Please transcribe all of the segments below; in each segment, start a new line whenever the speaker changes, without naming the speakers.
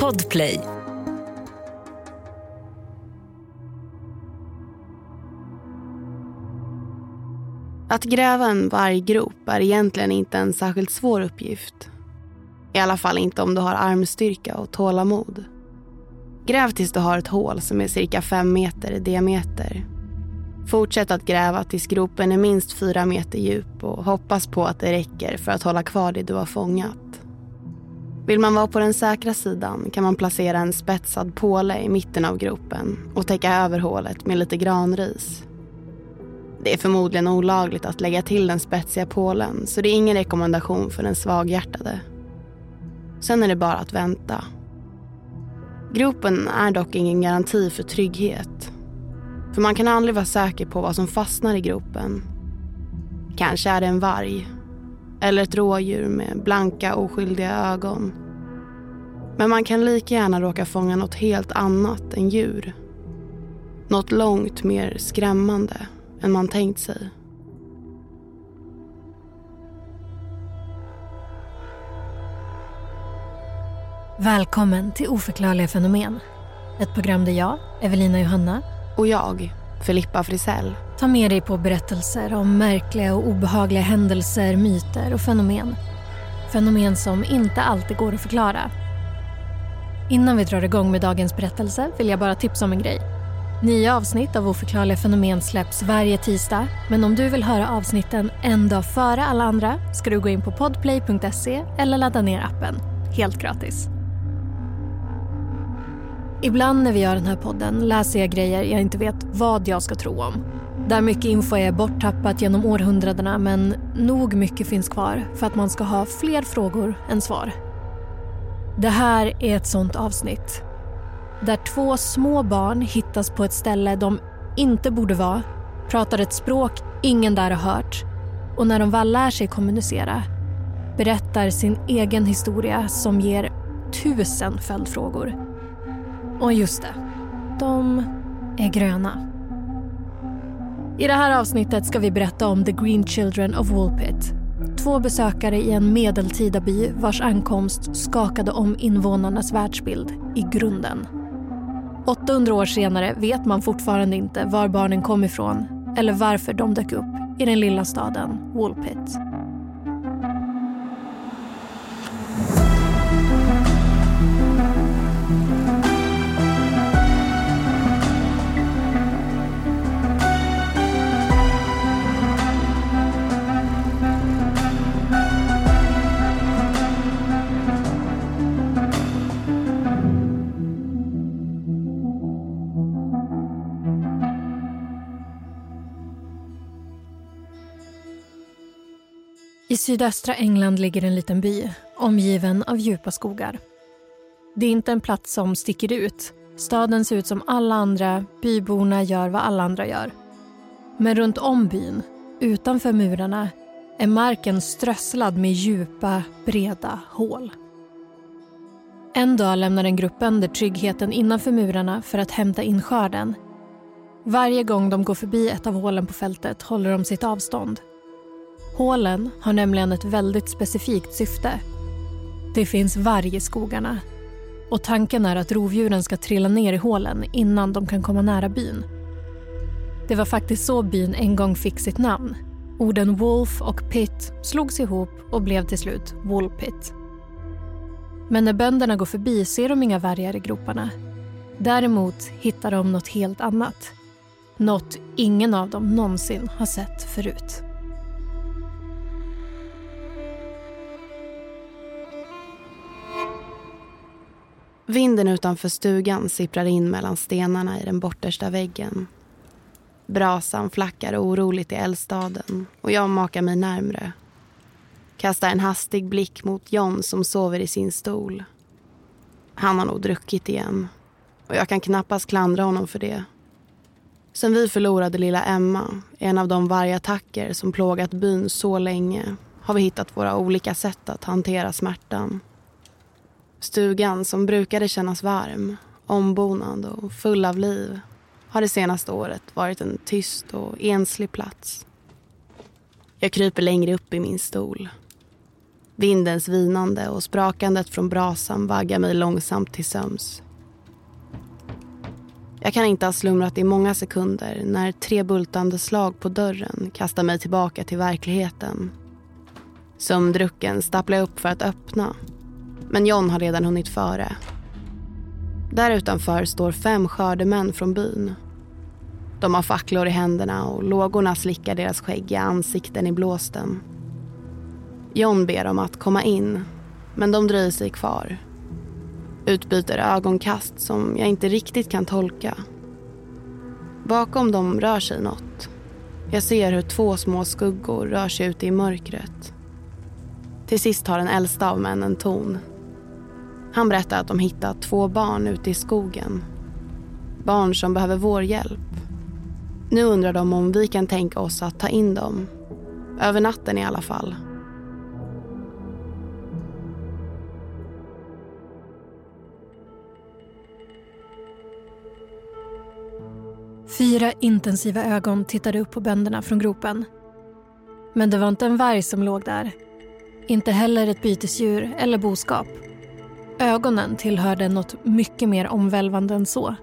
Podplay.
Att gräva en varggrop är egentligen inte en särskilt svår uppgift. I alla fall inte om du har armstyrka och tålamod. Gräv tills du har ett hål som är cirka fem meter i diameter. Fortsätt att gräva tills gropen är minst fyra meter djup och hoppas på att det räcker för att hålla kvar det du har fångat. Vill man vara på den säkra sidan kan man placera en spetsad påle i mitten av gropen och täcka över hålet med lite granris. Det är förmodligen olagligt att lägga till den spetsiga pålen så det är ingen rekommendation för den svaghjärtade. Sen är det bara att vänta. Gropen är dock ingen garanti för trygghet. För man kan aldrig vara säker på vad som fastnar i gropen. Kanske är det en varg. Eller ett rådjur med blanka oskyldiga ögon. Men man kan lika gärna råka fånga något helt annat än djur. Något långt mer skrämmande än man tänkt sig.
Välkommen till Oförklarliga fenomen. Ett program där jag, Evelina Johanna
och jag, Filippa Frisell,
Ta med dig på berättelser om märkliga och obehagliga händelser, myter och fenomen. Fenomen som inte alltid går att förklara. Innan vi drar igång med dagens berättelse vill jag bara tipsa om en grej. Nya avsnitt av Oförklarliga fenomen släpps varje tisdag men om du vill höra avsnitten en dag före alla andra ska du gå in på podplay.se eller ladda ner appen. Helt gratis. Ibland när vi gör den här podden läser jag grejer jag inte vet vad jag ska tro om. Där mycket info är borttappat genom århundradena men nog mycket finns kvar för att man ska ha fler frågor än svar. Det här är ett sånt avsnitt. Där två små barn hittas på ett ställe de inte borde vara, pratar ett språk ingen där har hört och när de väl lär sig kommunicera berättar sin egen historia som ger tusen följdfrågor. Och just det, de är gröna. I det här avsnittet ska vi berätta om The Green Children of Woolpit. Två besökare i en medeltida by vars ankomst skakade om invånarnas världsbild i grunden. 800 år senare vet man fortfarande inte var barnen kom ifrån eller varför de dök upp i den lilla staden Woolpit. I sydöstra England ligger en liten by omgiven av djupa skogar. Det är inte en plats som sticker ut. Staden ser ut som alla andra, byborna gör vad alla andra gör. Men runt om byn, utanför murarna, är marken strösslad med djupa, breda hål. En dag lämnar en grupp bönder tryggheten innanför murarna för att hämta in skörden. Varje gång de går förbi ett av hålen på fältet håller de sitt avstånd Hålen har nämligen ett väldigt specifikt syfte. Det finns varg i skogarna och tanken är att rovdjuren ska trilla ner i hålen innan de kan komma nära byn. Det var faktiskt så byn en gång fick sitt namn. Orden wolf och pit slogs ihop och blev till slut woolpit. Men när bönderna går förbi ser de inga vargar i groparna. Däremot hittar de något helt annat. Något ingen av dem någonsin har sett förut.
Vinden utanför stugan sipprar in mellan stenarna i den bortersta väggen. Brasan flackar oroligt i eldstaden och jag makar mig närmre. Kastar en hastig blick mot John som sover i sin stol. Han har nog druckit igen och jag kan knappast klandra honom för det. Sen vi förlorade lilla Emma, en av de vargattacker som plågat byn så länge har vi hittat våra olika sätt att hantera smärtan. Stugan som brukade kännas varm, ombonad och full av liv har det senaste året varit en tyst och enslig plats. Jag kryper längre upp i min stol. Vindens vinande och sprakandet från brasan vaggar mig långsamt till söms. Jag kan inte ha slumrat i många sekunder när tre bultande slag på dörren kastar mig tillbaka till verkligheten. Sömndrucken stapplar jag upp för att öppna. Men John har redan hunnit före. Där utanför står fem skördemän från byn. De har facklor i händerna och lågorna slickar deras skäggiga ansikten i blåsten. John ber dem att komma in, men de dröjer sig kvar. Utbyter ögonkast som jag inte riktigt kan tolka. Bakom dem rör sig något. Jag ser hur två små skuggor rör sig ute i mörkret. Till sist har den äldsta av männen ton. Han berättar att de hittat två barn ute i skogen. Barn som behöver vår hjälp. Nu undrar de om vi kan tänka oss att ta in dem. Över natten i alla fall.
Fyra intensiva ögon tittade upp på bönderna från gropen. Men det var inte en varg som låg där. Inte heller ett bytesdjur eller boskap. Ögonen tillhörde något mycket mer omvälvande än så.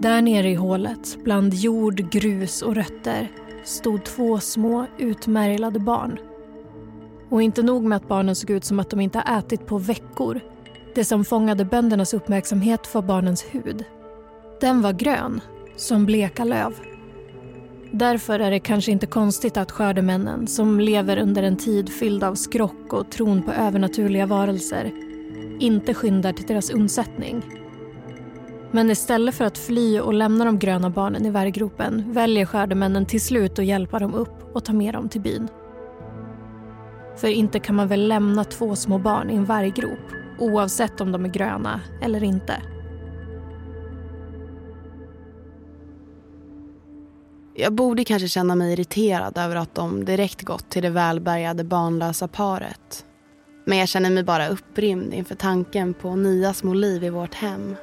Där nere i hålet, bland jord, grus och rötter stod två små utmärglade barn. Och inte nog med att barnen såg ut som att de inte ätit på veckor. Det som fångade böndernas uppmärksamhet var barnens hud. Den var grön som bleka löv. Därför är det kanske inte konstigt att skördemännen, som lever under en tid fylld av skrock och tron på övernaturliga varelser, inte skyndar till deras undsättning. Men istället för att fly och lämna de gröna barnen i värgropen väljer skördemännen till slut att hjälpa dem upp och ta med dem till byn. För inte kan man väl lämna två små barn i en varggrop oavsett om de är gröna eller inte.
Jag borde kanske känna mig irriterad över att de direkt gått till det välbärgade barnlösa paret. Men jag känner mig bara upprymd inför tanken på nya små liv i vårt hem.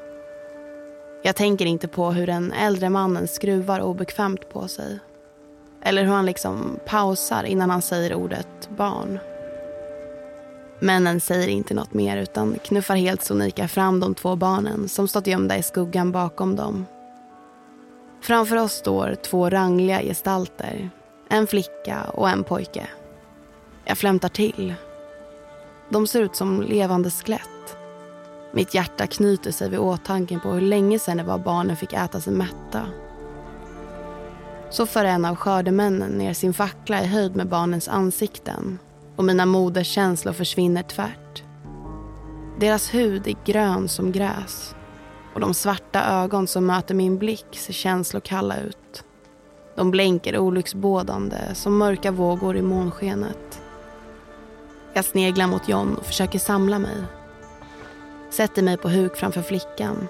Jag tänker inte på hur den äldre mannen skruvar obekvämt på sig. Eller hur han liksom pausar innan han säger ordet barn. Männen säger inte något mer utan knuffar helt sonika fram de två barnen som stått gömda i skuggan bakom dem Framför oss står två rangliga gestalter. En flicka och en pojke. Jag flämtar till. De ser ut som levande skelett. Mitt hjärta knyter sig vid åtanken på hur länge sedan det var barnen fick äta sig mätta. Så för en av skördemännen ner sin fackla i höjd med barnens ansikten och mina moderskänslor försvinner tvärt. Deras hud är grön som gräs och de svarta ögon som möter min blick ser känslokalla ut. De blänker olycksbådande som mörka vågor i månskenet. Jag sneglar mot John och försöker samla mig. Sätter mig på huk framför flickan.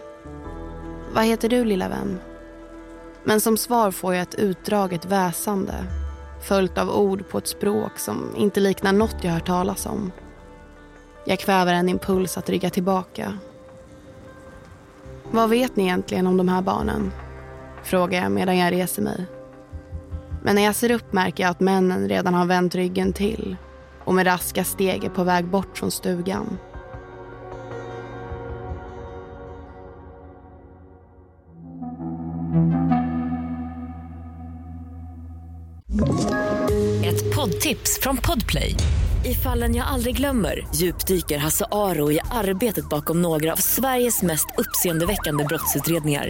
Vad heter du lilla vän? Men som svar får jag ett utdraget väsande följt av ord på ett språk som inte liknar något jag hört talas om. Jag kväver en impuls att rygga tillbaka vad vet ni egentligen om de här barnen? Frågar jag medan jag reser mig. Men när jag ser upp märker jag att männen redan har vänt ryggen till och med raska steg är på väg bort från stugan.
Ett poddtips från Podplay. I fallen jag aldrig glömmer djupdyker Hasse Aro i arbetet bakom några av Sveriges mest uppseendeväckande brottsutredningar.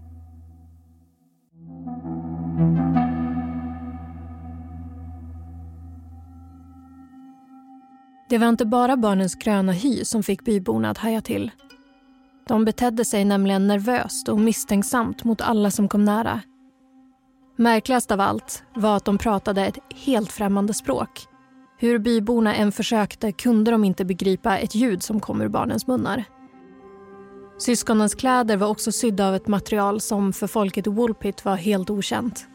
Det var inte bara barnens gröna hy som fick byborna att haja till. De betedde sig nämligen nervöst och misstänksamt mot alla som kom nära. Märkligast av allt var att de pratade ett helt främmande språk. Hur byborna än försökte kunde de inte begripa ett ljud som kom ur barnens munnar. Syskonens kläder var också sydda av ett material som för folket i Woolpit var helt okänt.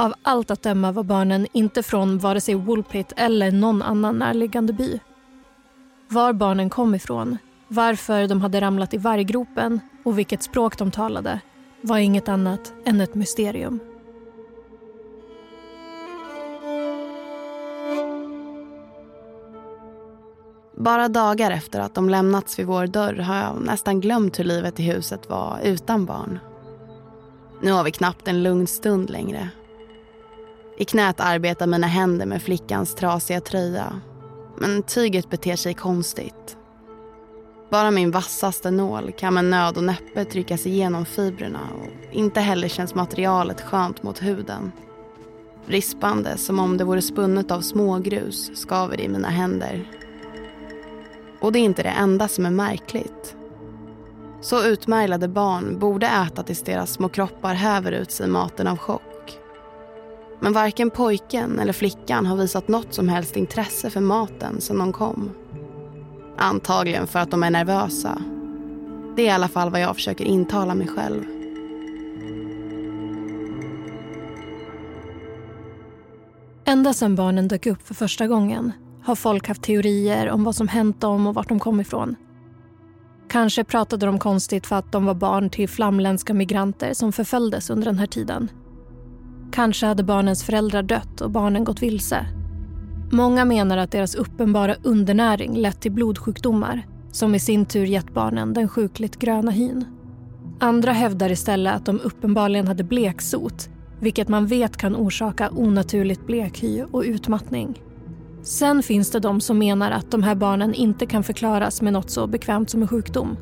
Av allt att döma var barnen inte från vare sig Woolpit eller någon annan närliggande by. Var barnen kom ifrån, varför de hade ramlat i varggropen och vilket språk de talade var inget annat än ett mysterium.
Bara dagar efter att de lämnats vid vår dörr har jag nästan glömt hur livet i huset var utan barn. Nu har vi knappt en lugn stund längre. I knät arbetar mina händer med flickans trasiga tröja. Men tyget beter sig konstigt. Bara min vassaste nål kan med nöd och näppe trycka sig igenom fibrerna och inte heller känns materialet skönt mot huden. Rispande som om det vore spunnet av smågrus skaver det i mina händer. Och det är inte det enda som är märkligt. Så utmärglade barn borde äta tills deras små kroppar häver ut sig maten av chock. Men varken pojken eller flickan har visat något som helst intresse för maten sedan de kom. Antagligen för att de är nervösa. Det är i alla fall vad jag försöker intala mig själv.
Ända sedan barnen dök upp för första gången har folk haft teorier om vad som hänt dem och vart de kom ifrån. Kanske pratade de konstigt för att de var barn till flamländska migranter som förföljdes under den här tiden. Kanske hade barnens föräldrar dött och barnen gått vilse. Många menar att deras uppenbara undernäring lett till blodsjukdomar som i sin tur gett barnen den sjukligt gröna hyn. Andra hävdar istället att de uppenbarligen hade bleksot vilket man vet kan orsaka onaturligt blekhy och utmattning. Sen finns det de som menar att de här barnen inte kan förklaras med något så bekvämt som en sjukdom.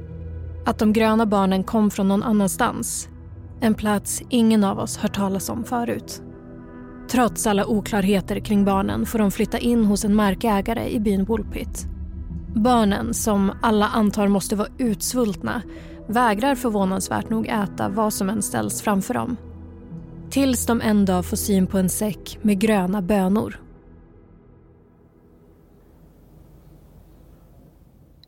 Att de gröna barnen kom från någon annanstans. En plats ingen av oss hört talas om förut. Trots alla oklarheter kring barnen får de flytta in hos en markägare i byn Woolpit. Barnen, som alla antar måste vara utsvultna, vägrar förvånansvärt nog äta vad som än ställs framför dem. Tills de en dag får syn på en säck med gröna bönor.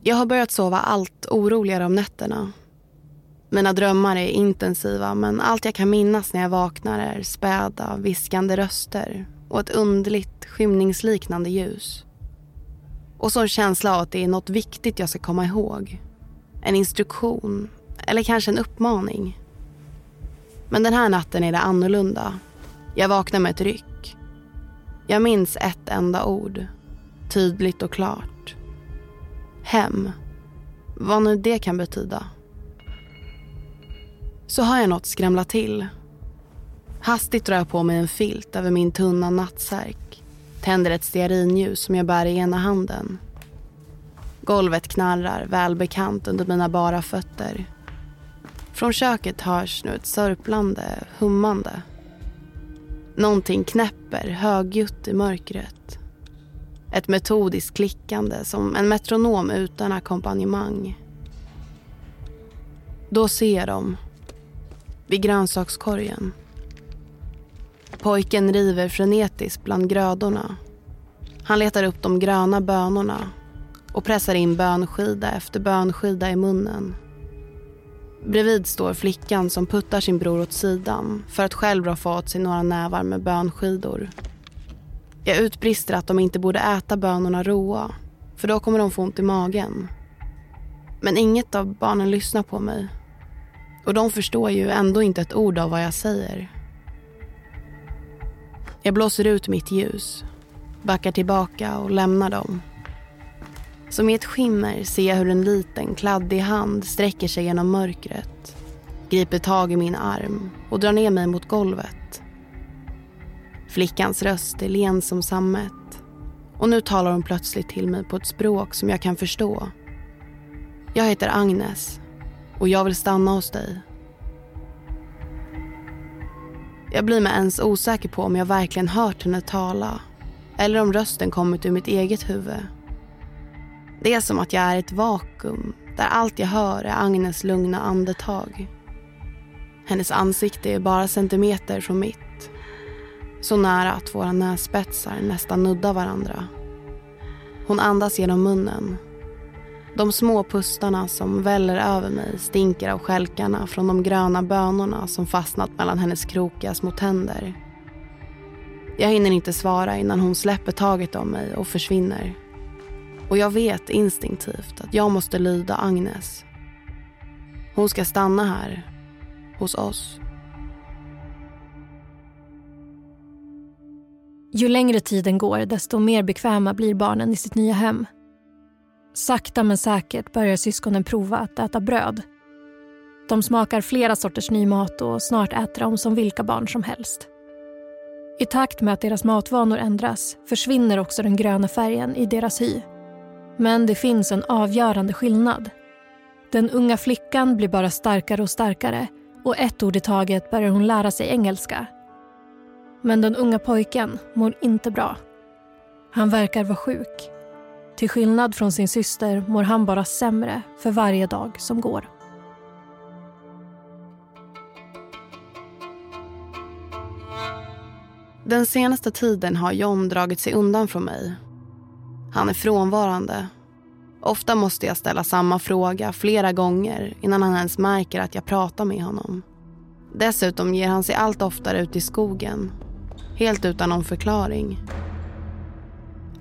Jag har börjat sova allt oroligare om nätterna. Mina drömmar är intensiva men allt jag kan minnas när jag vaknar är späda, viskande röster och ett underligt skymningsliknande ljus. Och så en känsla av att det är något viktigt jag ska komma ihåg. En instruktion eller kanske en uppmaning. Men den här natten är det annorlunda. Jag vaknar med ett ryck. Jag minns ett enda ord. Tydligt och klart. Hem. Vad nu det kan betyda. Så hör jag något skramla till. Hastigt drar jag på mig en filt över min tunna nattsärk. Tänder ett stearinljus som jag bär i ena handen. Golvet knarrar välbekant under mina bara fötter. Från köket hörs nu ett sörplande, hummande. Någonting knäpper högljutt i mörkret. Ett metodiskt klickande som en metronom utan ackompanjemang. Då ser jag dem. Vid grönsakskorgen. Pojken river frenetiskt bland grödorna. Han letar upp de gröna bönorna och pressar in bönskida efter bönskida i munnen. Bredvid står flickan som puttar sin bror åt sidan för att själv roffa åt sig några nävar med bönskidor. Jag utbrister att de inte borde äta bönorna råa för då kommer de få ont i magen. Men inget av barnen lyssnar på mig. Och de förstår ju ändå inte ett ord av vad jag säger. Jag blåser ut mitt ljus, backar tillbaka och lämnar dem. Som i ett skimmer ser jag hur en liten kladdig hand sträcker sig genom mörkret, griper tag i min arm och drar ner mig mot golvet. Flickans röst är len som sammet och nu talar hon plötsligt till mig på ett språk som jag kan förstå. Jag heter Agnes och jag vill stanna hos dig. Jag blir mig ens osäker på om jag verkligen hört henne tala eller om rösten kommit ur mitt eget huvud. Det är som att jag är ett vakuum där allt jag hör är Agnes lugna andetag. Hennes ansikte är bara centimeter från mitt. Så nära att våra nässpetsar nästan nuddar varandra. Hon andas genom munnen. De små pustarna som väller över mig stinker av skälkarna från de gröna bönorna som fastnat mellan hennes krokiga små tänder. Jag hinner inte svara innan hon släpper taget om mig och försvinner. Och jag vet instinktivt att jag måste lyda Agnes. Hon ska stanna här, hos oss.
Ju längre tiden går, desto mer bekväma blir barnen i sitt nya hem. Sakta men säkert börjar syskonen prova att äta bröd. De smakar flera sorters ny mat och snart äter de som vilka barn som helst. I takt med att deras matvanor ändras försvinner också den gröna färgen i deras hy. Men det finns en avgörande skillnad. Den unga flickan blir bara starkare och starkare och ett ord i taget börjar hon lära sig engelska. Men den unga pojken mår inte bra. Han verkar vara sjuk. Till skillnad från sin syster mår han bara sämre för varje dag som går.
Den senaste tiden har John dragit sig undan från mig. Han är frånvarande. Ofta måste jag ställa samma fråga flera gånger innan han ens märker att jag pratar med honom. Dessutom ger han sig allt oftare ut i skogen. Helt utan någon förklaring.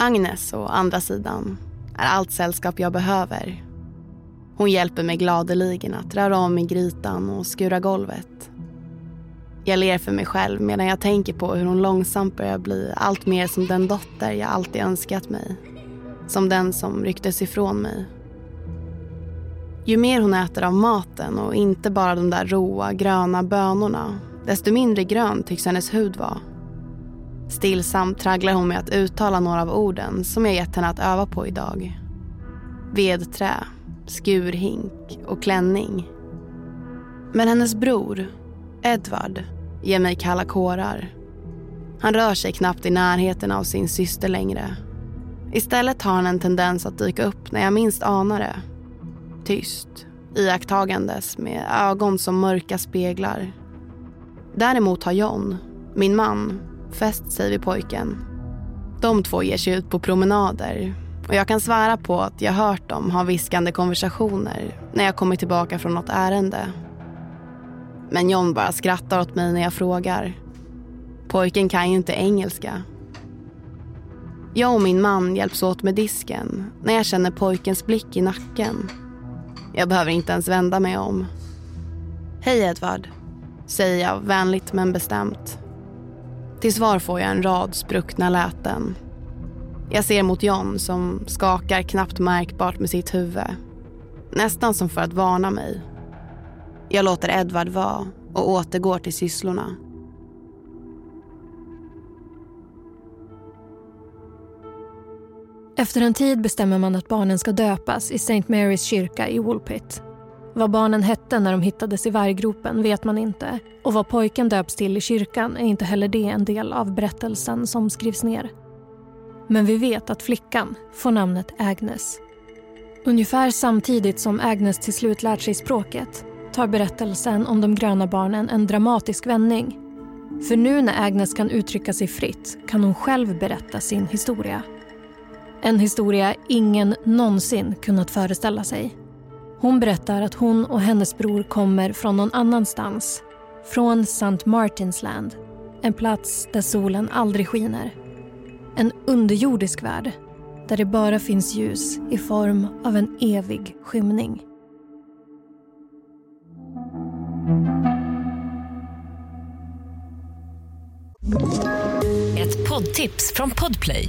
Agnes, å andra sidan, är allt sällskap jag behöver. Hon hjälper mig gladeligen att röra om i grytan och skura golvet. Jag ler för mig själv medan jag tänker på hur hon långsamt börjar bli allt mer som den dotter jag alltid önskat mig. Som den som rycktes ifrån mig. Ju mer hon äter av maten och inte bara de där råa gröna bönorna desto mindre grön tycks hennes hud vara. Stillsamt tragglar hon med att uttala några av orden som jag gett henne att öva på idag. Vedträ, skurhink och klänning. Men hennes bror, Edvard, ger mig kalla kårar. Han rör sig knappt i närheten av sin syster längre. Istället har han en tendens att dyka upp när jag minst anar det. Tyst, iakttagandes med ögon som mörka speglar. Däremot har John, min man, fäst sig vid pojken. De två ger sig ut på promenader och jag kan svära på att jag hört dem ha viskande konversationer när jag kommit tillbaka från något ärende. Men John bara skrattar åt mig när jag frågar. Pojken kan ju inte engelska. Jag och min man hjälps åt med disken när jag känner pojkens blick i nacken. Jag behöver inte ens vända mig om. Hej Edvard, säger jag vänligt men bestämt. Till svar får jag en rad spruckna läten. Jag ser mot John som skakar knappt märkbart med sitt huvud. Nästan som för att varna mig. Jag låter Edvard vara och återgår till sysslorna.
Efter en tid bestämmer man att barnen ska döpas i St. Marys kyrka i Woolpit. Vad barnen hette när de hittades i varggropen vet man inte och vad pojken döps till i kyrkan är inte heller det en del av berättelsen som skrivs ner. Men vi vet att flickan får namnet Agnes. Ungefär samtidigt som Agnes till slut lärt sig språket tar berättelsen om de gröna barnen en dramatisk vändning. För nu när Agnes kan uttrycka sig fritt kan hon själv berätta sin historia. En historia ingen någonsin kunnat föreställa sig. Hon berättar att hon och hennes bror kommer från någon annanstans. Från St. Martins Land. En plats där solen aldrig skiner. En underjordisk värld där det bara finns ljus i form av en evig skymning.
Ett poddtips från Podplay.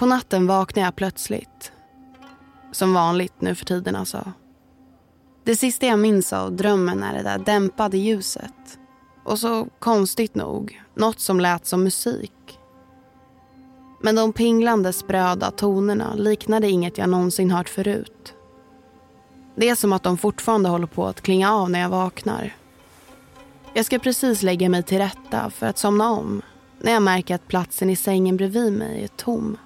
På natten vaknade jag plötsligt. Som vanligt nu för tiden alltså. Det sista jag minns av drömmen är det där dämpade ljuset. Och så konstigt nog, något som lät som musik. Men de pinglande spröda tonerna liknade inget jag någonsin hört förut. Det är som att de fortfarande håller på att klinga av när jag vaknar. Jag ska precis lägga mig till rätta för att somna om när jag märker att platsen i sängen bredvid mig är tom.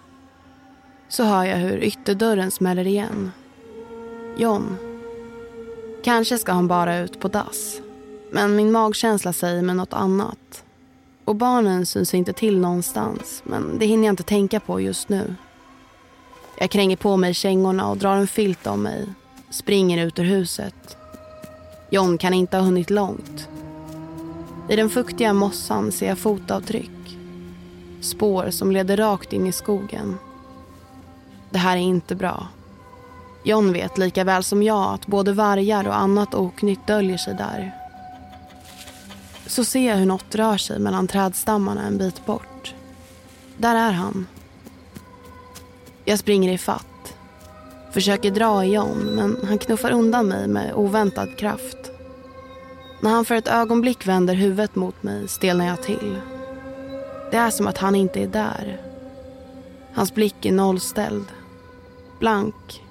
Så hör jag hur ytterdörren smäller igen. John. Kanske ska han bara ut på dass. Men min magkänsla säger mig något annat. Och barnen syns inte till någonstans, men det hinner jag inte tänka på just nu. Jag kränger på mig kängorna och drar en filt om mig. Springer ut ur huset. John kan inte ha hunnit långt. I den fuktiga mossan ser jag fotavtryck. Spår som leder rakt in i skogen. Det här är inte bra. John vet lika väl som jag att både vargar och annat oknytt döljer sig där. Så ser jag hur något rör sig mellan trädstammarna en bit bort. Där är han. Jag springer i fatt. Försöker dra i John, men han knuffar undan mig med oväntad kraft. När han för ett ögonblick vänder huvudet mot mig stelnar jag till. Det är som att han inte är där. Hans blick är nollställd. Blank.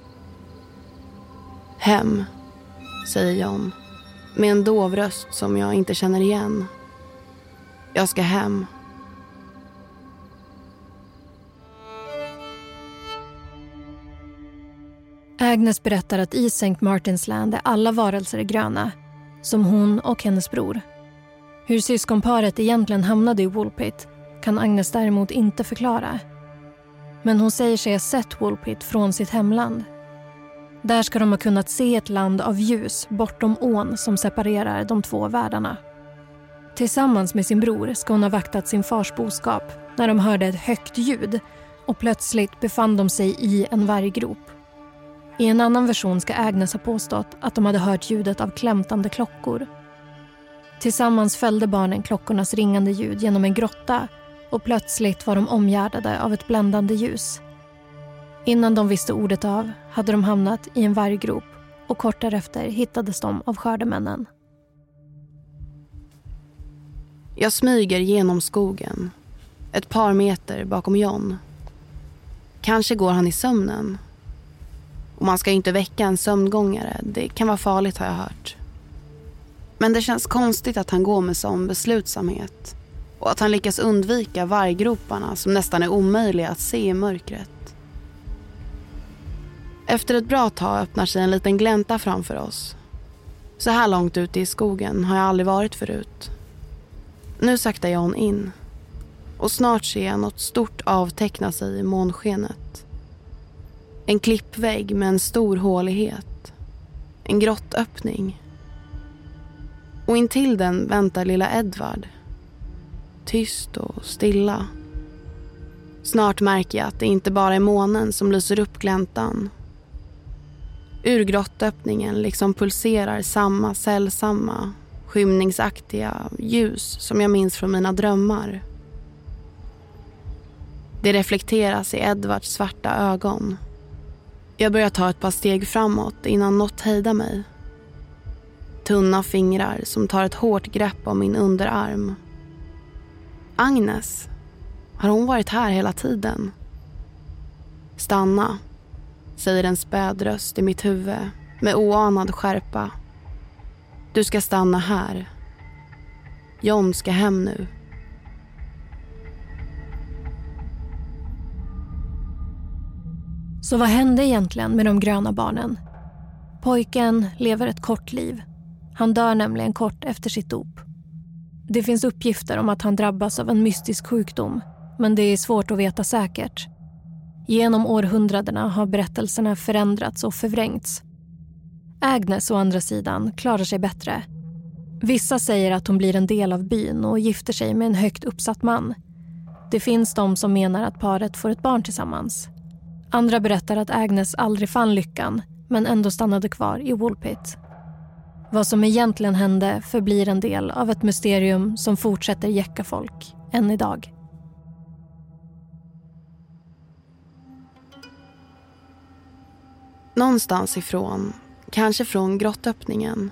Hem, säger John. Med en dov röst som jag inte känner igen. Jag ska hem.
Agnes berättar att i St. Martins Land är alla varelser gröna. Som hon och hennes bror. Hur syskonparet egentligen hamnade i Woolpit kan Agnes däremot inte förklara. Men hon säger sig ha sett Woolpit från sitt hemland. Där ska de ha kunnat se ett land av ljus bortom ån som separerar de två världarna. Tillsammans med sin bror ska hon ha vaktat sin fars boskap när de hörde ett högt ljud och plötsligt befann de sig i en varggrop. I en annan version ska Agnes ha påstått att de hade hört ljudet av klämtande klockor. Tillsammans följde barnen klockornas ringande ljud genom en grotta och plötsligt var de omgärdade av ett bländande ljus. Innan de visste ordet av hade de hamnat i en varggrop och kort därefter hittades de av skördemännen.
Jag smyger genom skogen, ett par meter bakom John. Kanske går han i sömnen. Och man ska inte väcka en sömngångare, det kan vara farligt har jag hört. Men det känns konstigt att han går med sån beslutsamhet och att han lyckas undvika varggroparna som nästan är omöjliga att se i mörkret. Efter ett bra tag öppnar sig en liten glänta framför oss. Så här långt ute i skogen har jag aldrig varit förut. Nu saktar John in och snart ser jag något stort avteckna sig i månskenet. En klippvägg med en stor hålighet. En grottöppning. Och intill den väntar lilla Edvard. Tyst och stilla. Snart märker jag att det inte bara är månen som lyser upp gläntan Ur grottöppningen liksom pulserar samma sällsamma, skymningsaktiga ljus som jag minns från mina drömmar. Det reflekteras i Edvards svarta ögon. Jag börjar ta ett par steg framåt innan något hejdar mig. Tunna fingrar som tar ett hårt grepp om min underarm. Agnes, har hon varit här hela tiden? Stanna, säger en späd röst i mitt huvud med oanad skärpa. Du ska stanna här. John ska hem nu.
Så vad hände egentligen med de gröna barnen? Pojken lever ett kort liv. Han dör nämligen kort efter sitt dop. Det finns uppgifter om att han drabbas av en mystisk sjukdom men det är svårt att veta säkert. Genom århundradena har berättelserna förändrats och förvrängts. Agnes å andra sidan klarar sig bättre. Vissa säger att hon blir en del av byn och gifter sig med en högt uppsatt man. Det finns de som menar att paret får ett barn tillsammans. Andra berättar att Agnes aldrig fann lyckan men ändå stannade kvar i Woolpit. Vad som egentligen hände förblir en del av ett mysterium som fortsätter jäcka folk än idag.
Någonstans ifrån, kanske från grottöppningen,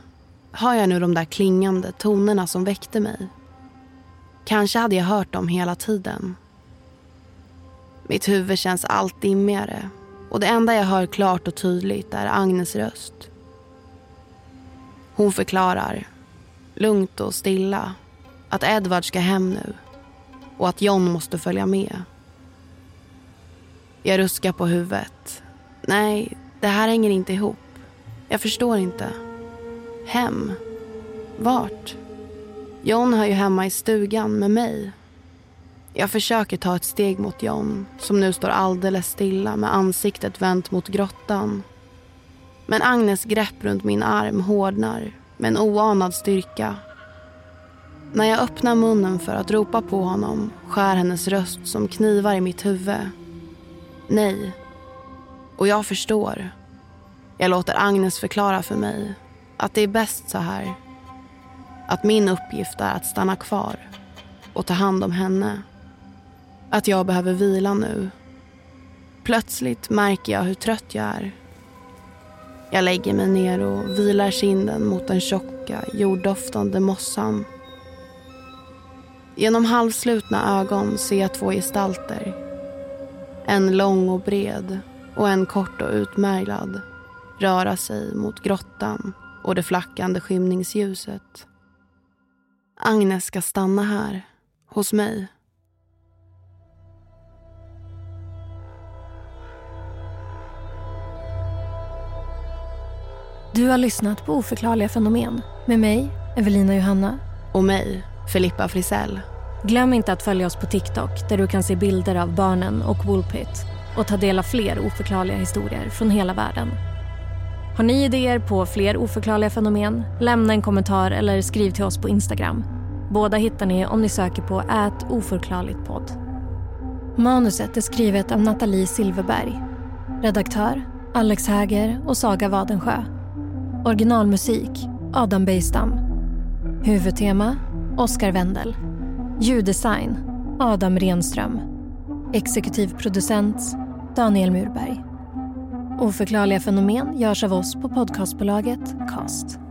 hör jag nu de där klingande tonerna som väckte mig. Kanske hade jag hört dem hela tiden. Mitt huvud känns allt dimmigare och det enda jag hör klart och tydligt är Agnes röst. Hon förklarar. Lugnt och stilla. Att Edward ska hem nu. Och att John måste följa med. Jag ruskar på huvudet. Nej, det här hänger inte ihop. Jag förstår inte. Hem? Vart? John hör ju hemma i stugan med mig. Jag försöker ta ett steg mot John som nu står alldeles stilla med ansiktet vänt mot grottan. Men Agnes grepp runt min arm hårdnar med en oanad styrka. När jag öppnar munnen för att ropa på honom skär hennes röst som knivar i mitt huvud. Nej. Och jag förstår. Jag låter Agnes förklara för mig att det är bäst så här. Att min uppgift är att stanna kvar och ta hand om henne. Att jag behöver vila nu. Plötsligt märker jag hur trött jag är. Jag lägger mig ner och vilar kinden mot den tjocka, jorddoftande mossan. Genom halvslutna ögon ser jag två gestalter. En lång och bred och en kort och utmärglad röra sig mot grottan och det flackande skymningsljuset. Agnes ska stanna här, hos mig.
Du har lyssnat på Oförklarliga fenomen med mig, Evelina Johanna.
Och mig, Filippa Frisell.
Glöm inte att följa oss på TikTok där du kan se bilder av barnen och Woolpit och ta del av fler oförklarliga historier från hela världen. Har ni idéer på fler oförklarliga fenomen? Lämna en kommentar eller skriv till oss på Instagram. Båda hittar ni om ni söker på ät oförklarligtpodd. Manuset är skrivet av Nathalie Silverberg. Redaktör Alex Häger och Saga Vadensjö. Originalmusik Adam Bejstam. Huvudtema Oscar Wendel. Ljuddesign Adam Renström. Exekutiv producent Daniel Murberg. Oförklarliga fenomen görs av oss på podcastbolaget Cast.